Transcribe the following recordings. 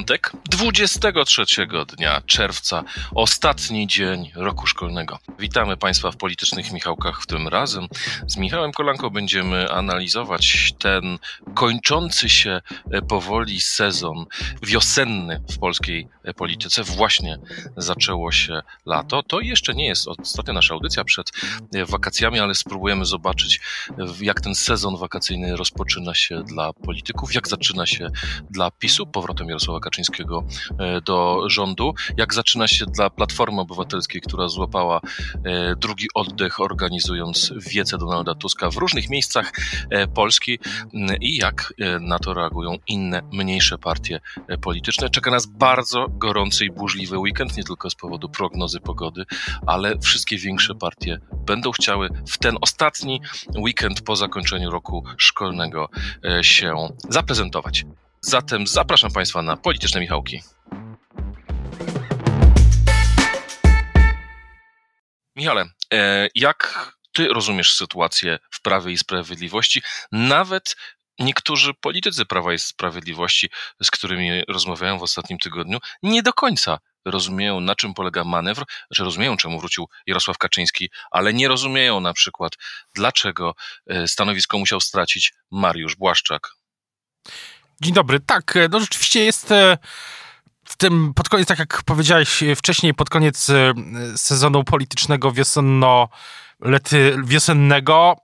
Piątek, 23 dnia czerwca, ostatni dzień roku szkolnego. Witamy Państwa w politycznych Michałkach. W tym razem z Michałem Kolanką będziemy analizować ten kończący się powoli sezon wiosenny w polskiej polityce. Właśnie zaczęło się lato. To jeszcze nie jest ostatnia nasza audycja przed wakacjami, ale spróbujemy zobaczyć, jak ten sezon wakacyjny rozpoczyna się dla polityków, jak zaczyna się dla PiSu, powrotem Jarosława Kaczyńskiego do rządu, jak zaczyna się dla Platformy Obywatelskiej, która złapała drugi oddech, organizując wiece Donalda Tuska w różnych miejscach Polski i jak na to reagują inne, mniejsze partie polityczne. Czeka nas bardzo gorący i burzliwy weekend, nie tylko z powodu prognozy pogody, ale wszystkie większe partie będą chciały w ten ostatni weekend po zakończeniu roku szkolnego się zaprezentować. Zatem zapraszam Państwa na polityczne Michałki. Michale, jak ty rozumiesz sytuację w Prawie i Sprawiedliwości? Nawet niektórzy politycy Prawa i Sprawiedliwości, z którymi rozmawiałem w ostatnim tygodniu, nie do końca rozumieją, na czym polega manewr, że rozumieją, czemu wrócił Jarosław Kaczyński, ale nie rozumieją na przykład, dlaczego stanowisko musiał stracić Mariusz Błaszczak. Dzień dobry. Tak, no rzeczywiście jest w tym pod koniec, tak jak powiedziałeś wcześniej, pod koniec sezonu politycznego wiosenno-lety wiosennego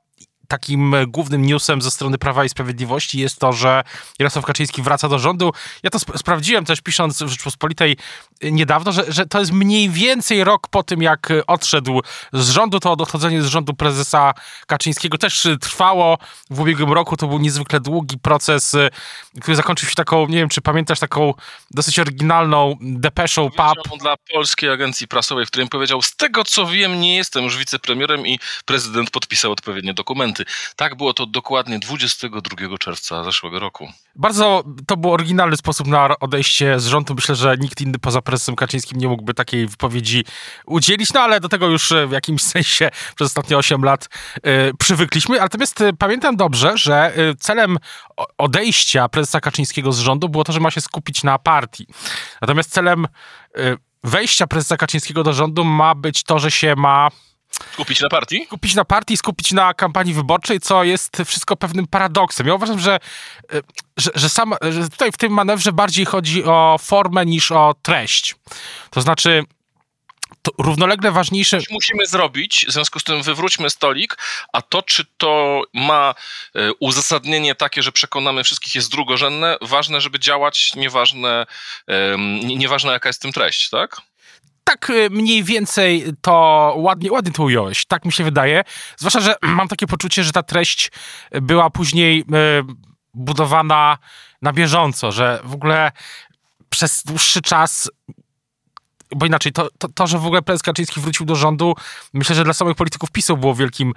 takim głównym newsem ze strony Prawa i Sprawiedliwości jest to, że Jarosław Kaczyński wraca do rządu. Ja to sp- sprawdziłem też pisząc w Rzeczpospolitej niedawno, że, że to jest mniej więcej rok po tym, jak odszedł z rządu. To odchodzenie z rządu prezesa Kaczyńskiego też trwało w ubiegłym roku. To był niezwykle długi proces, który zakończył się taką, nie wiem, czy pamiętasz, taką dosyć oryginalną depeszą PAP. dla Polskiej Agencji Prasowej, w którym powiedział, z tego co wiem, nie jestem już wicepremierem i prezydent podpisał odpowiednie dokumenty. Tak było to dokładnie 22 czerwca zeszłego roku. Bardzo to był oryginalny sposób na odejście z rządu. Myślę, że nikt inny poza prezesem Kaczyńskim nie mógłby takiej wypowiedzi udzielić, no ale do tego już w jakimś sensie przez ostatnie 8 lat yy, przywykliśmy. Natomiast yy, pamiętam dobrze, że celem odejścia prezesa Kaczyńskiego z rządu było to, że ma się skupić na partii. Natomiast celem wejścia prezesa Kaczyńskiego do rządu ma być to, że się ma Skupić na partii? Skupić na partii, skupić na kampanii wyborczej, co jest wszystko pewnym paradoksem. Ja uważam, że, że, że, sam, że tutaj w tym manewrze bardziej chodzi o formę niż o treść. To znaczy, to równolegle ważniejsze. Musimy zrobić, w związku z tym wywróćmy stolik, a to, czy to ma uzasadnienie takie, że przekonamy wszystkich, jest drugorzędne. Ważne, żeby działać, nieważne, nieważne jaka jest w tym treść, tak? Tak mniej więcej to ładnie, ładnie to ująłeś, tak mi się wydaje. Zwłaszcza, że mam takie poczucie, że ta treść była później budowana na bieżąco, że w ogóle przez dłuższy czas bo inaczej, to, to, to, że w ogóle prezes Kaczyński wrócił do rządu, myślę, że dla samych polityków PiSu było wielkim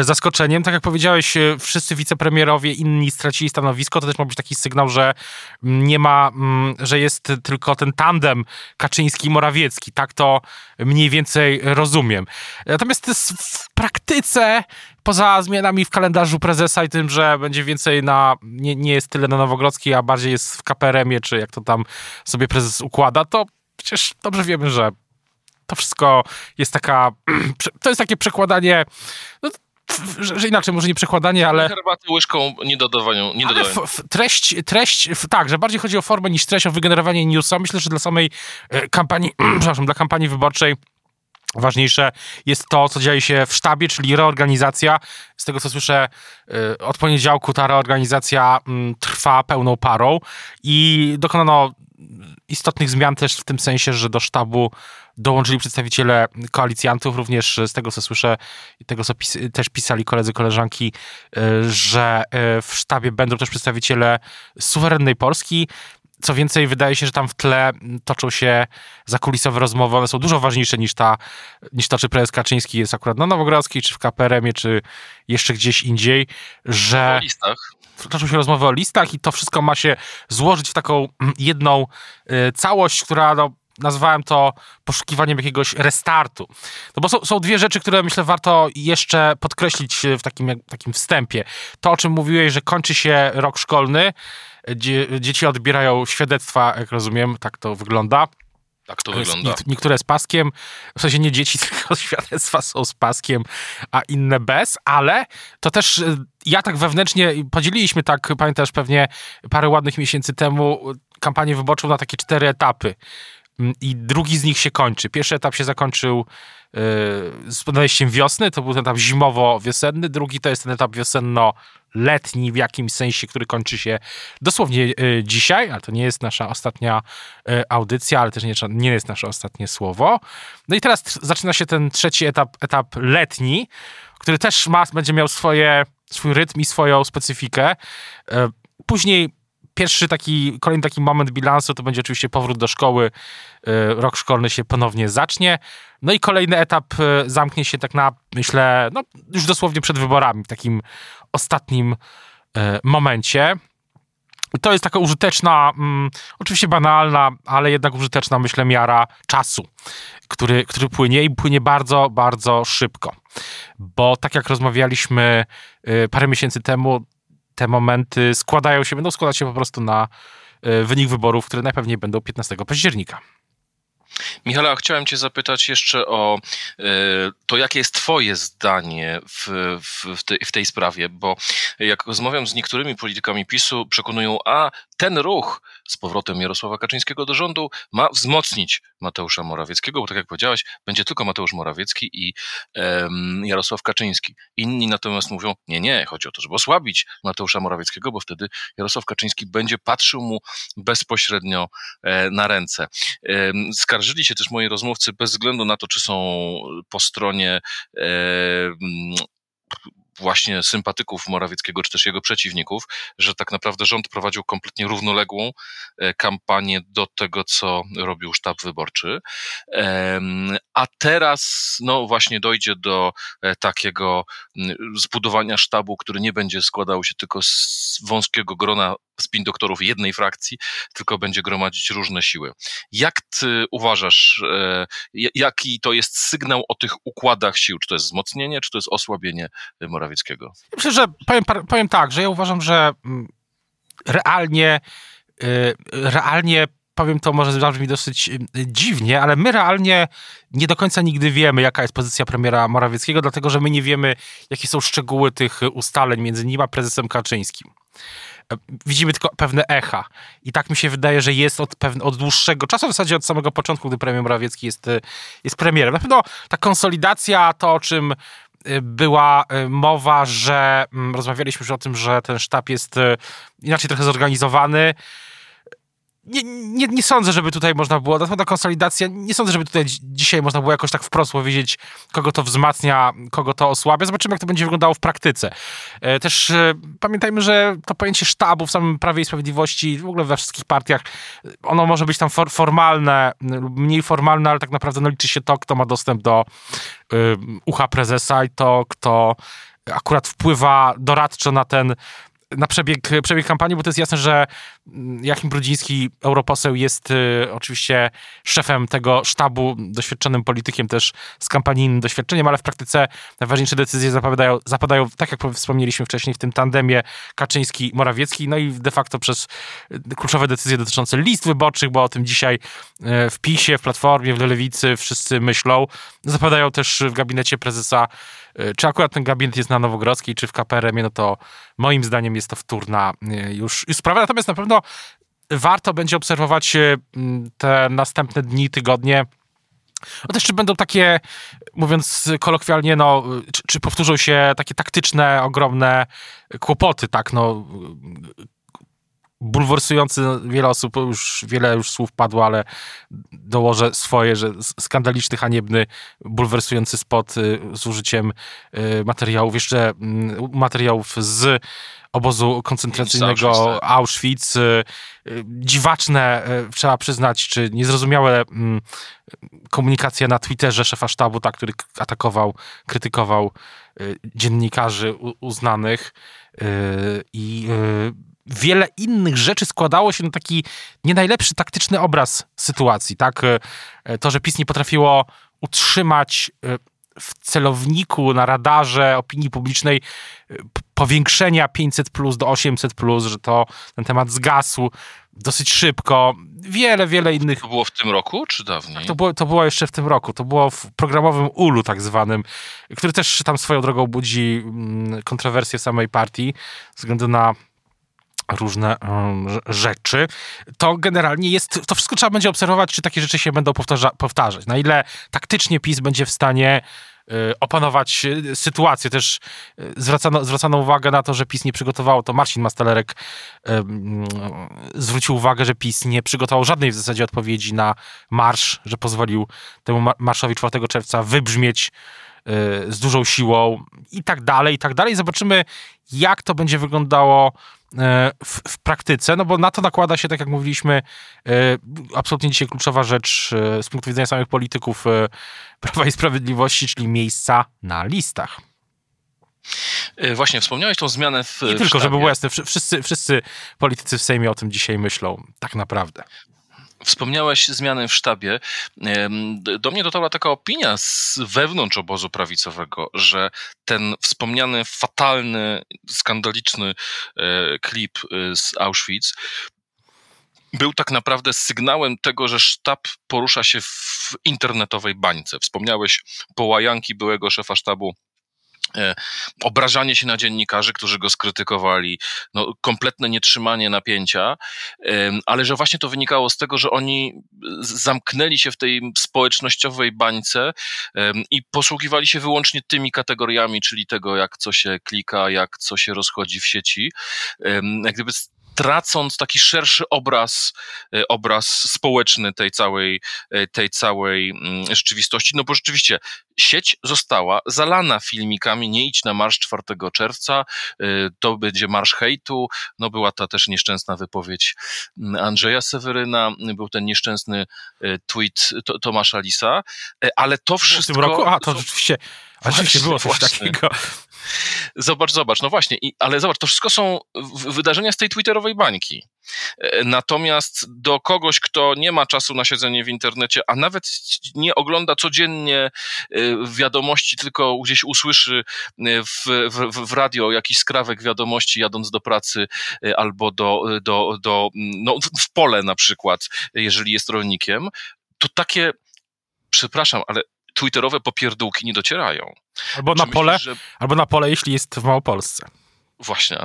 zaskoczeniem. Tak jak powiedziałeś, wszyscy wicepremierowie, inni stracili stanowisko, to też ma być taki sygnał, że nie ma, że jest tylko ten tandem Kaczyński-Morawiecki. Tak to mniej więcej rozumiem. Natomiast w praktyce poza zmianami w kalendarzu prezesa i tym, że będzie więcej na, nie, nie jest tyle na Nowogrodzkiej, a bardziej jest w KPRM-ie, czy jak to tam sobie prezes układa, to przecież dobrze wiemy, że to wszystko jest taka, to jest takie przekładanie, no, że, że, inaczej, może nie przekładanie, ale... Herbaty łyżką nie dodawają. Nie ale f, f, treść, treść, f, tak, że bardziej chodzi o formę niż treść, o wygenerowanie newsa. Myślę, że dla samej e, kampanii, przepraszam, dla kampanii wyborczej Ważniejsze jest to, co dzieje się w sztabie, czyli reorganizacja. Z tego, co słyszę, od poniedziałku ta reorganizacja trwa pełną parą i dokonano istotnych zmian też w tym sensie, że do sztabu dołączyli przedstawiciele koalicjantów, również z tego, co słyszę i tego, co pis też pisali koledzy, koleżanki, że w sztabie będą też przedstawiciele suwerennej Polski. Co więcej, wydaje się, że tam w tle toczą się zakulisowe rozmowy, one są dużo ważniejsze niż, ta, niż to, czy prezes Kaczyński jest akurat na Nowogrodzkiej, czy w KPRM-ie, czy jeszcze gdzieś indziej, że... W listach. Toczą się rozmowy o listach i to wszystko ma się złożyć w taką mm, jedną y, całość, która no, nazwałem to poszukiwaniem jakiegoś restartu. No bo są, są dwie rzeczy, które myślę warto jeszcze podkreślić w takim, takim wstępie. To, o czym mówiłeś, że kończy się rok szkolny, dzieci odbierają świadectwa, jak rozumiem, tak to wygląda. Tak to wygląda. Niektóre z paskiem, w sensie nie dzieci, tylko świadectwa są z paskiem, a inne bez, ale to też y, ja tak wewnętrznie podzieliliśmy tak, pamiętasz pewnie parę ładnych miesięcy temu kampanię wyborczą na takie cztery etapy. Mm, I drugi z nich się kończy. Pierwszy etap się zakończył yy, z podejściem wiosny, to był ten etap zimowo-wiosenny. Drugi to jest ten etap wiosenno-letni w jakimś sensie, który kończy się dosłownie yy, dzisiaj, ale to nie jest nasza ostatnia yy, audycja, ale też nie, nie jest nasze ostatnie słowo. No i teraz zaczyna się ten trzeci etap, etap letni, który też ma, będzie miał swoje, swój rytm i swoją specyfikę. Później pierwszy taki, kolejny taki moment bilansu to będzie oczywiście powrót do szkoły. E, rok szkolny się ponownie zacznie. No i kolejny etap e, zamknie się tak na, myślę, no już dosłownie przed wyborami, w takim ostatnim e, momencie. To jest taka użyteczna, mm, oczywiście banalna, ale jednak użyteczna, myślę, miara czasu, który, który płynie i płynie bardzo, bardzo szybko. Bo tak jak rozmawialiśmy parę miesięcy temu, te momenty składają się, będą składać się po prostu na e, wynik wyborów, które najpewniej będą 15 października. Michała, chciałem Cię zapytać jeszcze o e, to, jakie jest Twoje zdanie w, w, tej, w tej sprawie, bo jak rozmawiam z niektórymi politykami PiSu, przekonują, a ten ruch z powrotem Jarosława Kaczyńskiego do rządu ma wzmocnić Mateusza Morawieckiego, bo tak jak powiedziałeś, będzie tylko Mateusz Morawiecki i um, Jarosław Kaczyński. Inni natomiast mówią, nie, nie, chodzi o to, żeby osłabić Mateusza Morawieckiego, bo wtedy Jarosław Kaczyński będzie patrzył mu bezpośrednio e, na ręce. E, skarżyli się też moi rozmówcy bez względu na to, czy są po stronie e, właśnie sympatyków Morawieckiego, czy też jego przeciwników, że tak naprawdę rząd prowadził kompletnie równoległą e, kampanię do tego, co robił sztab wyborczy. A teraz, no właśnie dojdzie do e, takiego zbudowania sztabu, który nie będzie składał się tylko z wąskiego grona spin doktorów jednej frakcji, tylko będzie gromadzić różne siły. Jak ty uważasz, e, jaki to jest sygnał o tych układach sił? Czy to jest wzmocnienie, czy to jest osłabienie Morawieckiego? Myślę, że powiem, powiem tak, że ja uważam, że mm, realnie, y, realnie powiem to może zabrzmi dosyć y, dziwnie, ale my realnie nie do końca nigdy wiemy, jaka jest pozycja premiera Morawieckiego, dlatego że my nie wiemy, jakie są szczegóły tych ustaleń między nim a prezesem Kaczyńskim widzimy tylko pewne echa. I tak mi się wydaje, że jest od, pewne, od dłuższego czasu, w zasadzie od samego początku, gdy premier Morawiecki jest, e, jest premierem. Na pewno ta konsolidacja, to o czym e, była e, mowa, że mm, rozmawialiśmy już o tym, że ten sztab jest inaczej trochę zorganizowany, nie, nie, nie, sądzę, żeby tutaj można było, pewno konsolidacja, nie sądzę, żeby tutaj dzisiaj można było jakoś tak wprost powiedzieć, kogo to wzmacnia, kogo to osłabia. Zobaczymy, jak to będzie wyglądało w praktyce. E, też e, pamiętajmy, że to pojęcie sztabu w samym Prawie i Sprawiedliwości, w ogóle we wszystkich partiach, ono może być tam for, formalne lub mniej formalne, ale tak naprawdę no, liczy się to, kto ma dostęp do ucha prezesa i to, kto akurat wpływa doradczo na ten na przebieg, przebieg kampanii, bo to jest jasne, że mm, Jachim Brudziński, europoseł, jest y, oczywiście szefem tego sztabu, doświadczonym politykiem też z kampanijnym doświadczeniem, ale w praktyce najważniejsze decyzje zapadają, zapadają tak jak wspomnieliśmy wcześniej, w tym tandemie Kaczyński-Morawiecki, no i de facto przez y, kluczowe decyzje dotyczące list wyborczych, bo o tym dzisiaj y, w PiSie, w Platformie, w Lewicy wszyscy myślą. Zapadają też w gabinecie prezesa czy akurat ten gabinet jest na Nowogrodzkiej, czy w KPRM-ie, no to moim zdaniem jest to wtórna e, już, już sprawa. Natomiast na pewno warto będzie obserwować e, te następne dni, tygodnie. No też czy będą takie, mówiąc kolokwialnie, no, czy, czy powtórzą się takie taktyczne, ogromne kłopoty, tak, no, bulwersujący, wiele osób, już wiele już słów padło, ale dołożę swoje, że skandaliczny, haniebny, bulwersujący spot y, z użyciem y, materiałów, jeszcze mm, materiałów z obozu koncentracyjnego Auschwitz. Y, dziwaczne, trzeba przyznać, czy niezrozumiałe mm, komunikacja na Twitterze szefa sztabu, tak, który atakował, krytykował dziennikarzy uznanych i wiele innych rzeczy składało się na taki nie najlepszy taktyczny obraz sytuacji, tak? E, to, że PiS nie potrafiło utrzymać e, w celowniku, na radarze opinii publicznej e, powiększenia 500 plus do 800 plus, że to ten temat zgasł dosyć szybko. Wiele, wiele innych. To było w tym roku, czy dawniej? Tak, to było, to było jeszcze w tym roku. To było w programowym ulu tak zwanym, który też tam swoją drogą budzi mm, kontrowersje w samej partii, ze względu na różne rzeczy, to generalnie jest, to wszystko trzeba będzie obserwować, czy takie rzeczy się będą powtarza, powtarzać. Na ile taktycznie PiS będzie w stanie y, opanować y, sytuację. Też y, zwracano, zwracano uwagę na to, że PiS nie przygotowało, to Marcin Mastalerek zwrócił uwagę, że PiS nie przygotował żadnej w zasadzie odpowiedzi na marsz, że pozwolił temu marszowi 4 czerwca wybrzmieć z dużą siłą i tak dalej, i tak dalej. Zobaczymy, jak to będzie wyglądało w, w, praktyce, no bo na to nakłada się, tak jak mówiliśmy, e, absolutnie dzisiaj kluczowa rzecz e, z punktu widzenia samych polityków Prawa i Sprawiedliwości, czyli miejsca na listach. Właśnie, wspomniałeś tą zmianę w. Nie tylko, żeby było jasne, wszyscy, wszyscy politycy w Sejmie o tym dzisiaj myślą, tak naprawdę. Wspomniałeś zmiany w sztabie. Do mnie dotarła taka opinia z wewnątrz obozu prawicowego, że ten wspomniany fatalny, skandaliczny e, klip e, z Auschwitz był tak naprawdę sygnałem tego, że sztab porusza się w internetowej bańce. Wspomniałeś połajanki byłego szefa sztabu obrażanie się na dziennikarzy, którzy go skrytykowali, no, kompletne nietrzymanie napięcia, ale że właśnie to wynikało z tego, że oni zamknęli się w tej społecznościowej bańce i posługiwali się wyłącznie tymi kategoriami, czyli tego, jak co się klika, jak co się rozchodzi w sieci. Jak gdyby tracąc taki szerszy obraz, e, obraz społeczny tej całej, e, tej całej mm, rzeczywistości. No bo rzeczywiście sieć została zalana filmikami, nie idź na marsz 4 czerwca, e, to będzie marsz hejtu, no była ta też nieszczęsna wypowiedź mm, Andrzeja Seweryna, był ten nieszczęsny tweet Tomasza Lisa, ale to wszystko... W tym roku? A, to rzeczywiście, rzeczywiście było coś właśnie. takiego. Zobacz, zobacz, no właśnie, i, ale zobacz, to wszystko są wydarzenia z tej twitterowej bańki. E, natomiast do kogoś, kto nie ma czasu na siedzenie w internecie, a nawet nie ogląda codziennie e, wiadomości, tylko gdzieś usłyszy e, w, w, w radio jakiś skrawek wiadomości jadąc do pracy albo do, do, do no, w pole na przykład, jeżeli jest rolnikiem, to takie, przepraszam, ale twitterowe popierdółki nie docierają. Albo na pole, myślisz, że... albo na pole, jeśli jest w Małopolsce. Właśnie.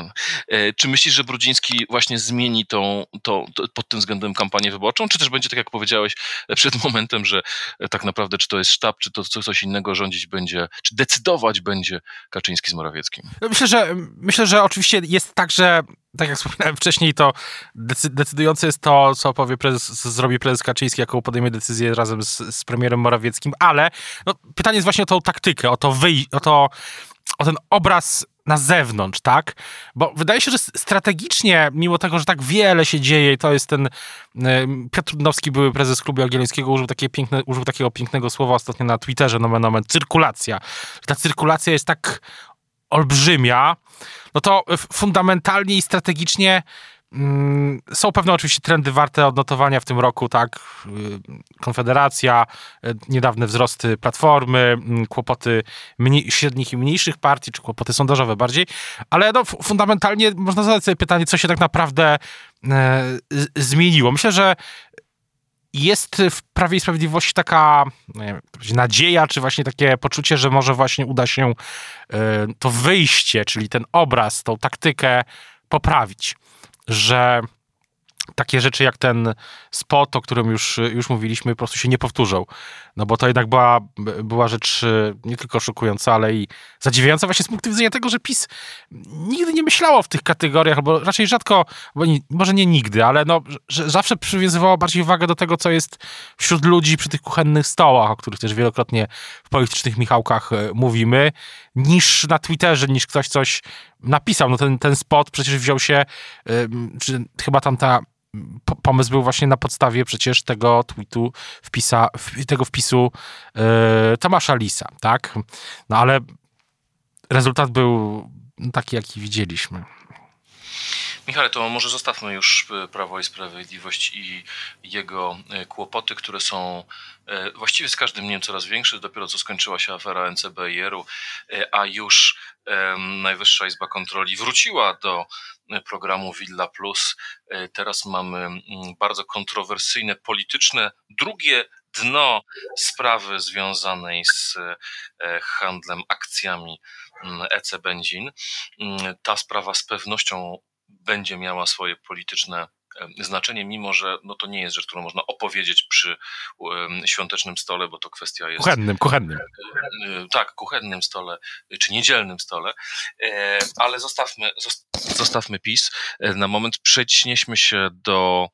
E, czy myślisz, że Brudziński właśnie zmieni tą, to, pod tym względem kampanię wyborczą, czy też będzie, tak jak powiedziałeś przed momentem, że tak naprawdę czy to jest sztab, czy to coś innego rządzić będzie, czy decydować będzie Kaczyński z Morawieckim? No myślę, że myślę, że oczywiście jest tak, że tak jak wspominałem wcześniej, to decydujące jest to, co powie prezes, zrobi prezes Kaczyński, jaką podejmie decyzję razem z, z premierem Morawieckim, ale no, pytanie jest właśnie o tą taktykę, o to, wyj- o to o ten obraz na zewnątrz, tak? Bo wydaje się, że strategicznie, mimo tego, że tak wiele się dzieje, i to jest ten Piotr Trudnowski, były prezes klubu Jagiellońskiego, użył, takie piękne, użył takiego pięknego słowa ostatnio na Twitterze, nomen omen, cyrkulacja. Ta cyrkulacja jest tak olbrzymia, no to fundamentalnie i strategicznie są pewne oczywiście trendy warte odnotowania w tym roku, tak? Y, Konfederacja, y, niedawne wzrosty Platformy, mm, kłopoty mniej, średnich i mniejszych partii, czy kłopoty sondażowe bardziej, ale no, fundamentalnie można zadać sobie pytanie, co się tak naprawdę e, zmieniło. Myślę, że jest w Prawie i Sprawiedliwości taka wiem, nadzieja, czy właśnie takie poczucie, że może właśnie uda się y, to wyjście, czyli ten obraz, tą taktykę poprawić. Że takie rzeczy jak ten spot, o którym już, już mówiliśmy, po prostu się nie powtórzą. No bo to jednak była, była rzecz e, nie tylko szokująca, ale i zadziwiająca właśnie z punktu widzenia tego, że PiS nigdy nie myślało w tych kategoriach, albo raczej rzadko, bo nie, może nie nigdy, ale no, że zawsze przywiązywało bardziej uwagę do tego, co jest wśród ludzi przy tych kuchennych stołach, o których też wielokrotnie w politycznych Michałkach e, mówimy, niż na Twitterze, niż ktoś coś napisał. No ten, ten spot przecież wziął się, czy chyba tam ta pomysł był właśnie na podstawie przecież tego tweetu, wpisa, tego wpisu yy, Tomasza Lisa, tak? No ale rezultat był taki, jaki widzieliśmy. Michale, to może zostawmy już e, Prawo i Sprawiedliwość i jego e, kłopoty, które są właściwie z każdym dniem coraz większe. Dopiero co skończyła się afera NCBR-u, a już Najwyższa Izba Kontroli wróciła do programu Villa Plus. Teraz mamy mm, bardzo kontrowersyjne, polityczne, drugie dno sprawy związanej z handlem akcjami EC mm, Benzin. Mm, ta sprawa z pewnością będzie miała swoje polityczne znaczenie, mimo że no to nie jest rzecz, którą można opowiedzieć przy świątecznym stole, bo to kwestia jest... Kuchennym, kuchennym. E, tak, kuchennym stole, czy niedzielnym stole, e, ale zostawmy, zostawmy PiS. E, na moment przećnieśmy się do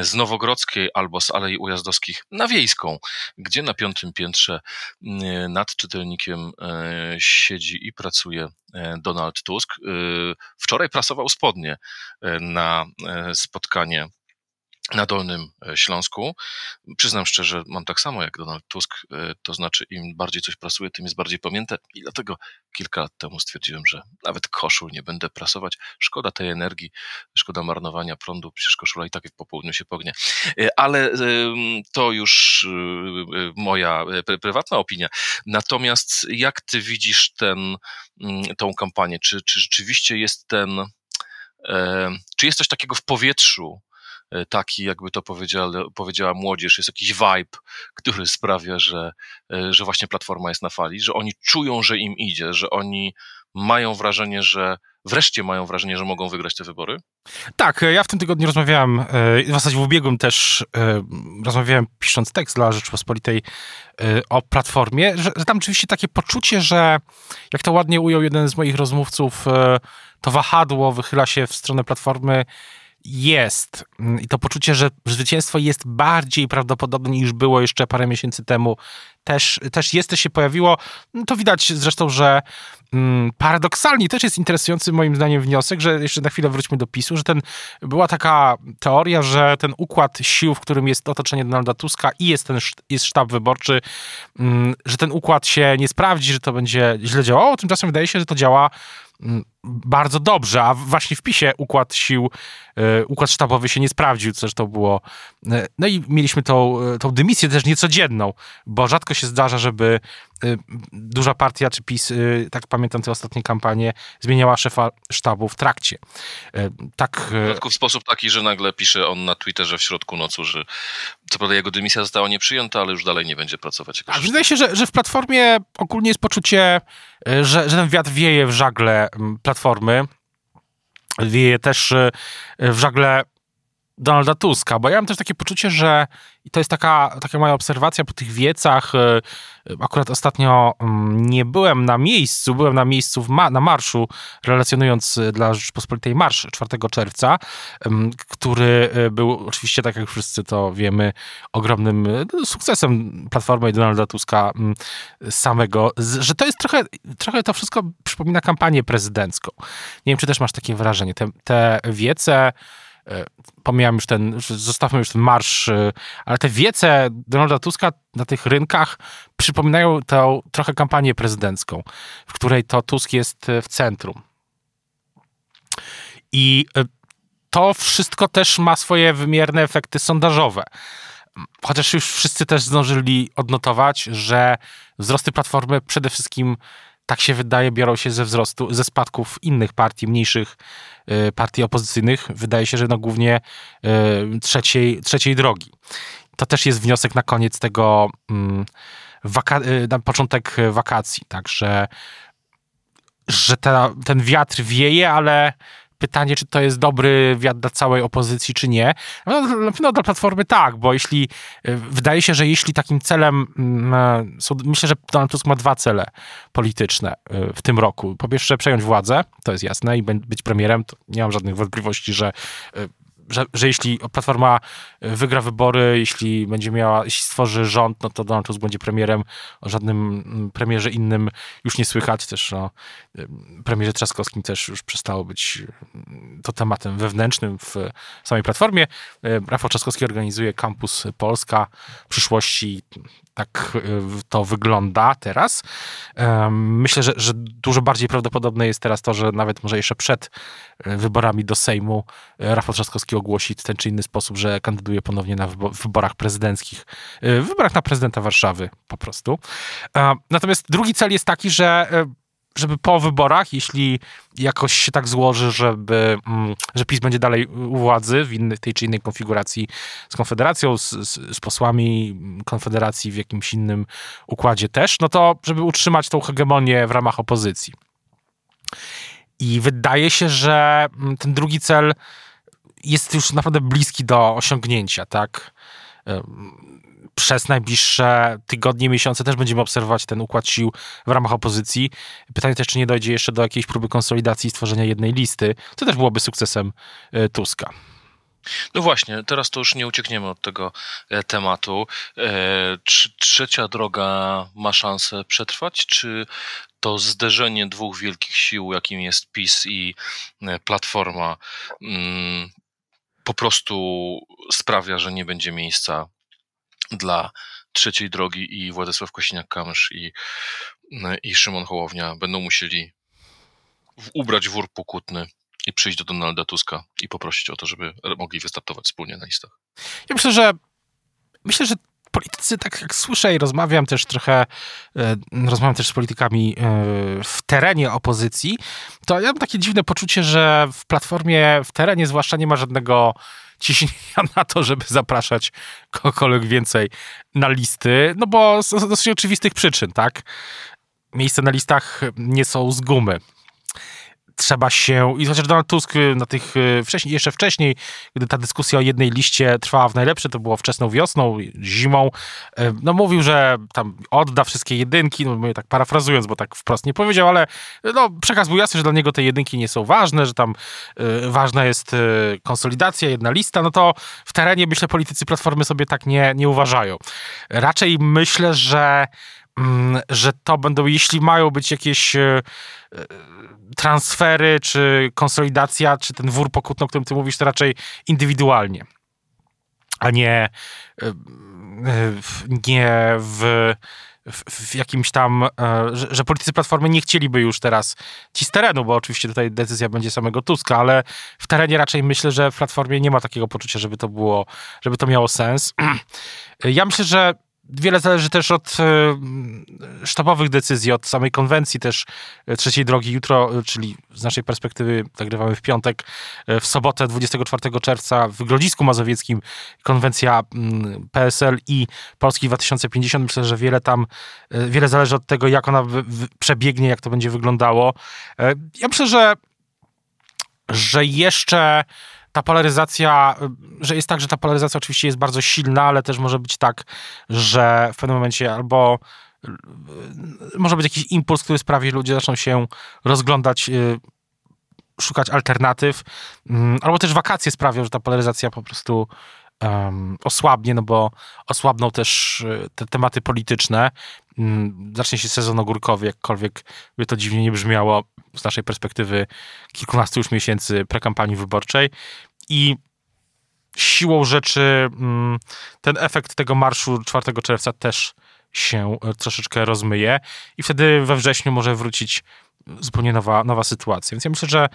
z Nowogrodzkiej albo z Alei Ujazdowskich na Wiejską, gdzie na piątym piętrze nad czytelnikiem siedzi i pracuje Donald Tusk. Wczoraj prasował spodnie na spotkanie na Dolnym e, Śląsku. Przyznam szczerze, mam tak samo jak Donald Tusk, e, to znaczy im bardziej coś prasuje, tym jest bardziej pamięte i dlatego kilka lat temu stwierdziłem, że nawet koszul nie będę prasować. Szkoda tej energii, szkoda marnowania prądu, przecież koszula i tak po południu się pognie. E, ale to już moja prywatna opinia. Natomiast jak ty widzisz ten, tą kampanię? Czy, czy rzeczywiście jest ten czy jest coś takiego w powietrzu, e, taki, jakby to powiedziała, młodzież, jest jakiś vibe, który sprawia, że, e, że właśnie platforma jest na fali, że oni czują, że im idzie, że oni mają wrażenie, że wreszcie mają wrażenie, że mogą wygrać te wybory? Tak, ja w tym tygodniu rozmawiałem, e, w zasadzie w ubiegłym też rozmawiałem pisząc tekst dla Rzeczpospolitej o Platformie, że, że tam oczywiście takie poczucie, że jak to ładnie ujął jeden z moich rozmówców, to wahadło wychyla się w stronę Platformy jest i to poczucie, że zwycięstwo jest bardziej prawdopodobne niż było jeszcze parę miesięcy temu, też, też jest, też się pojawiło. To widać zresztą, że mm, paradoksalnie też jest interesujący moim zdaniem wniosek, że jeszcze na chwilę wróćmy do PiSu, że ten, była taka teoria, że ten układ sił, w którym jest otoczenie Donalda Tuska i jest ten jest sztab wyborczy, mm, że ten układ się nie sprawdzi, że to będzie źle działało, tymczasem wydaje się, że to działa mm, bardzo dobrze, a właśnie w PiSie układ sił, e, układ sztabowy się nie sprawdził, co to było. E, no i mieliśmy tą, e, tą dymisję też niecodzienną, bo rzadko się zdarza, żeby duża partia czy PiS, tak pamiętam te ostatnie kampanie, zmieniała szefa sztabu w trakcie. Tak. W sposób taki, że nagle pisze on na Twitterze w środku nocy, że co prawda jego dymisja została nieprzyjęta, ale już dalej nie będzie pracować. Tak, wydaje się, że, że w Platformie ogólnie jest poczucie, że, że ten wiatr wieje w żagle Platformy wieje też e, w żagle Donalda Tuska, bo ja mam też takie poczucie, że i to jest taka, taka moja obserwacja po tych wiecach. E, akurat ostatnio mm, nie byłem na miejscu, byłem na miejscu ma na marszu, relacjonując e, dla Rzeczpospolitej Marsz 4 czerwca, który był oczywiście, tak jak wszyscy to wiemy, ogromnym sukcesem Platformy i Donalda Tuska samego, że to jest trochę, trochę to wszystko przypomina kampanię prezydencką. Nie wiem, czy też masz takie wrażenie. Te, te wiece pomijam już ten, zostawmy już ten marsz, e, ale te wiece Donalda Tuska na tych rynkach przypominają tę trochę kampanię prezydencką, w której to Tusk jest e, w centrum. I to wszystko też ma swoje wymierne efekty sondażowe. Chociaż już wszyscy też zdążyli odnotować, że wzrosty Platformy przede wszystkim tak się wydaje, biorą się ze wzrostu, ze spadków innych partii, mniejszych partii opozycyjnych. Wydaje się, że no głównie y, trzeciej, trzeciej drogi. To też jest wniosek na koniec tego, mm, y, na początek wakacji. Także, że ta, ten wiatr wieje, ale pytanie, czy to jest dobry wiatr dla całej opozycji, czy nie. No, na pewno dla Platformy tak, bo jeśli, e, wydaje się, że jeśli takim celem, mm, e, myślę, że Donald Tusk ma dwa cele polityczne e, w tym roku. Po pierwsze przejąć władzę, to jest jasne, i być premierem, to nie mam żadnych wątpliwości, że że, że jeśli Platforma e, wygra wybory, jeśli będzie miała, jeśli stworzy rząd, no to Donald Tusk będzie premierem. O żadnym mm, premierze innym już nie słychać. Też o e, premierze Trzaskowskim też już przestało być mm, to tematem wewnętrznym w samej Platformie. E, Rafał Trzaskowski organizuje Campus Polska przyszłości tak to wygląda teraz. Myślę, że, że, dużo bardziej prawdopodobne jest teraz to, że nawet może jeszcze przed wyborami do Sejmu Rafał Trzaskowski ogłosi w ten czy inny sposób, że kandyduje ponownie na wyborach prezydenckich, w wyborach na prezydenta Warszawy po prostu. Natomiast drugi cel jest taki, że żeby po wyborach, jeśli jakoś się tak złoży, żeby, mm, że PiS będzie dalej u władzy w innej, tej czy innej konfiguracji z Konfederacją, z, z, z, posłami Konfederacji w jakimś innym układzie też, no to żeby utrzymać tą hegemonię w ramach opozycji. I wydaje się, że mm, ten drugi cel jest już naprawdę bliski do osiągnięcia, tak? przez najbliższe tygodnie, miesiące też będziemy obserwować ten układ sił w ramach opozycji. Pytanie też, czy nie dojdzie jeszcze do jakiejś próby konsolidacji i stworzenia jednej listy, co też byłoby sukcesem e, Tuska. No właśnie, teraz to już nie uciekniemy od tego e, tematu. Czy e, trzecia droga ma szansę przetrwać, czy to zderzenie dwóch wielkich sił, jakim jest PiS i Platforma, mm, po prostu sprawia, że nie będzie miejsca dla trzeciej drogi i Władysław Kosiniak-Kamysz i, i Szymon Hołownia będą musieli ubrać wór pokutny i przyjść do Donalda Tuska i poprosić o to, żeby mogli wystartować wspólnie na listach. Ja myślę, że myślę, że politycy, tak jak słyszę i rozmawiam też trochę, e, rozmawiam też z politykami e, w terenie opozycji, to ja mam takie dziwne poczucie, że w platformie, w terenie zwłaszcza nie ma żadnego ciśnienia na to, żeby zapraszać kogokolwiek więcej na listy, no bo z dosyć oczywistych przyczyn, tak? Miejsca na listach nie są z gumy trzeba się, i chociaż Donald Tusk y, na tych, y, wcześniej, jeszcze wcześniej, gdy ta dyskusja o jednej liście trwała w najlepsze, to było wczesną wiosną, zimą, y, no mówił, że tam odda wszystkie jedynki, no mówię tak parafrazując, bo tak wprost nie powiedział, ale no przekaz był jasny, że dla niego te jedynki nie są ważne, że tam y, ważna jest y, konsolidacja, jedna lista, no to w terenie myślę politycy Platformy sobie tak nie, nie uważają. Raczej myślę, że mm, że to będą, jeśli mają być jakieś transfery, czy konsolidacja, czy ten wór pokutny, o którym ty mówisz, to raczej indywidualnie, a nie, e, nie w, w, jakimś tam, e, że, że, politycy Platformy nie chcieliby już teraz ci z terenu, bo oczywiście tutaj decyzja będzie samego Tuska, ale w terenie raczej myślę, że w Platformie nie ma takiego poczucia, żeby to było, żeby to miało sens. Ja myślę, że Wiele zależy też od e, sztabowych decyzji, od samej konwencji też e, trzeciej drogi jutro, e, czyli z naszej perspektywy nagrywamy w piątek, w sobotę 24 czerwca w Grodzisku Mazowieckim konwencja mm, PSL i Polski 2050. Myślę, że wiele tam, wiele zależy od tego, jak ona przebiegnie, jak to będzie wyglądało. Ja myślę, że że jeszcze ta polaryzacja, że jest tak, że ta polaryzacja oczywiście jest bardzo silna, ale też może być tak, że w pewnym momencie albo może być jakiś impuls, który sprawi, że ludzie zaczną się rozglądać, y, szukać alternatyw, mm, albo też wakacje sprawią, że ta polaryzacja po prostu um, osłabnie, no bo osłabną też y, te tematy polityczne. Um, zacznie się sezon ogórkowy, jakkolwiek by to dziwnie nie brzmiało z naszej perspektywy kilkunastu już miesięcy prekampanii wyborczej i siłą rzeczy um, ten efekt tego marszu 4 czerwca też się e, troszeczkę rozmyje i wtedy we wrześniu może wrócić zupełnie nowa, nowa sytuacja. Więc ja myślę, że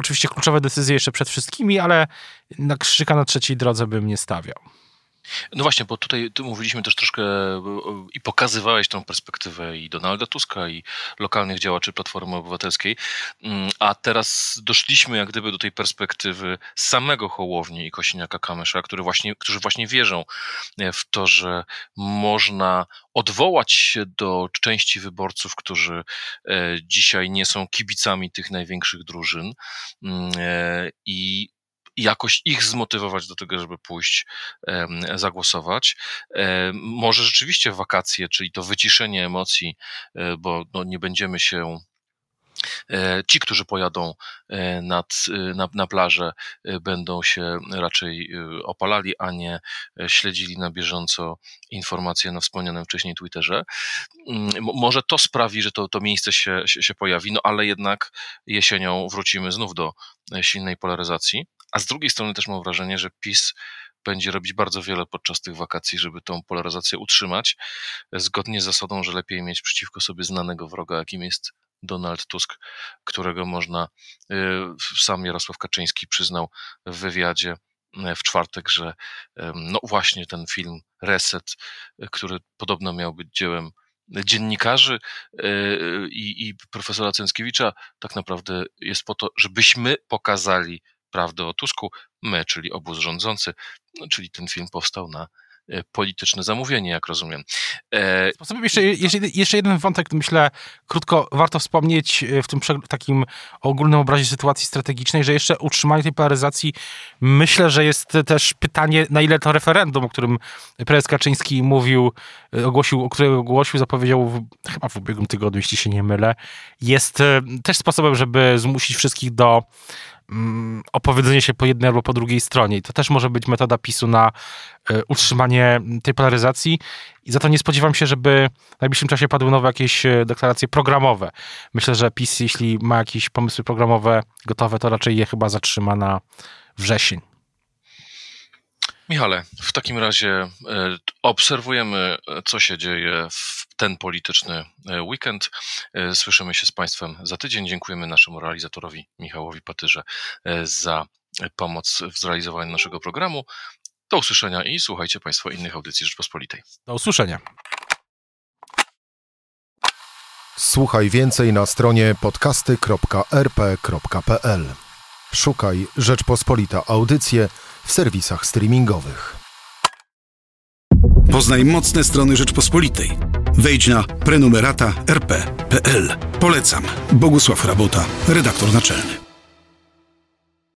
Oczywiście kluczowe decyzje jeszcze przed wszystkimi, ale na krzyka na trzeciej drodze bym nie stawiał. No właśnie, bo tutaj tu mówiliśmy też troszkę i pokazywałeś tą perspektywę i Donalda Tuska, i lokalnych działaczy Platformy Obywatelskiej, mm, a teraz doszliśmy jak gdyby do tej perspektywy samego Hołowni i Kosiniaka-Kamysza, który właśnie, którzy właśnie wierzą e, w to, że można odwołać się do części wyborców, którzy e, dzisiaj nie są kibicami tych największych drużyn. Mm, e, i jakoś ich zmotywować do tego, żeby pójść zagłosować. Może rzeczywiście wakacje, czyli to wyciszenie emocji, e, bo no nie będziemy się e, Ci, którzy pojadą e, nad, na, na plażę, będą się raczej opalali, a nie śledzili na bieżąco informacje na wspomnianym wcześniej Twitterze. Mm, może to sprawi, że to, to miejsce się, się, się pojawi, no ale jednak jesienią wrócimy znów do silnej polaryzacji. A z drugiej strony też mam wrażenie, że PiS będzie robić bardzo wiele podczas tych wakacji, żeby tą polaryzację utrzymać, zgodnie z zasadą, że lepiej mieć przeciwko sobie znanego wroga, jakim jest Donald Tusk, którego można, y, sam Jarosław Kaczyński przyznał w wywiadzie y, w czwartek, że no właśnie ten film Reset, który podobno miał być dziełem dziennikarzy i, i profesora Cęckiewicza, tak naprawdę jest po to, żebyśmy pokazali prawdę o Tusku, my, czyli obóz rządzący, no, czyli ten film powstał na e, polityczne zamówienie, jak rozumiem. E... Sposobem jeszcze, jeszcze, jeszcze jeden wątek, myślę, krótko warto wspomnieć e, w tym takim ogólnym obrazie sytuacji strategicznej, że jeszcze utrzymanie tej polaryzacji, myślę, że jest też pytanie, na ile to referendum, o którym prezes Kaczyński mówił, e, ogłosił, o którego ogłosił, zapowiedział w, chyba w ubiegłym tygodniu, jeśli się nie mylę, jest też sposobem, żeby zmusić wszystkich do opowiedzenie się po jednej albo po drugiej stronie. I to też może być metoda PiSu na e, utrzymanie tej polaryzacji. I za to nie spodziewam się, żeby w najbliższym czasie padły nowe jakieś e, deklaracje programowe. Myślę, że PiS, jeśli ma jakieś pomysły programowe gotowe, to raczej je chyba zatrzyma na wrzesień. Michale, w takim razie e, obserwujemy, co się dzieje w ten polityczny e, weekend. E, słyszymy się z Państwem za tydzień. Dziękujemy naszemu realizatorowi Michałowi Patyrze za pomoc w zrealizowaniu naszego programu. Do usłyszenia i słuchajcie Państwo innych audycji Rzeczpospolitej. Do usłyszenia. Słuchaj więcej na stronie podcasty.rp.pl. Szukaj Rzeczpospolita Audycje w serwisach streamingowych. Poznaj mocne strony Rzeczpospolitej. Wejdź na prenumerata rp.pl. Polecam. Bogusław Rabota, redaktor naczelny.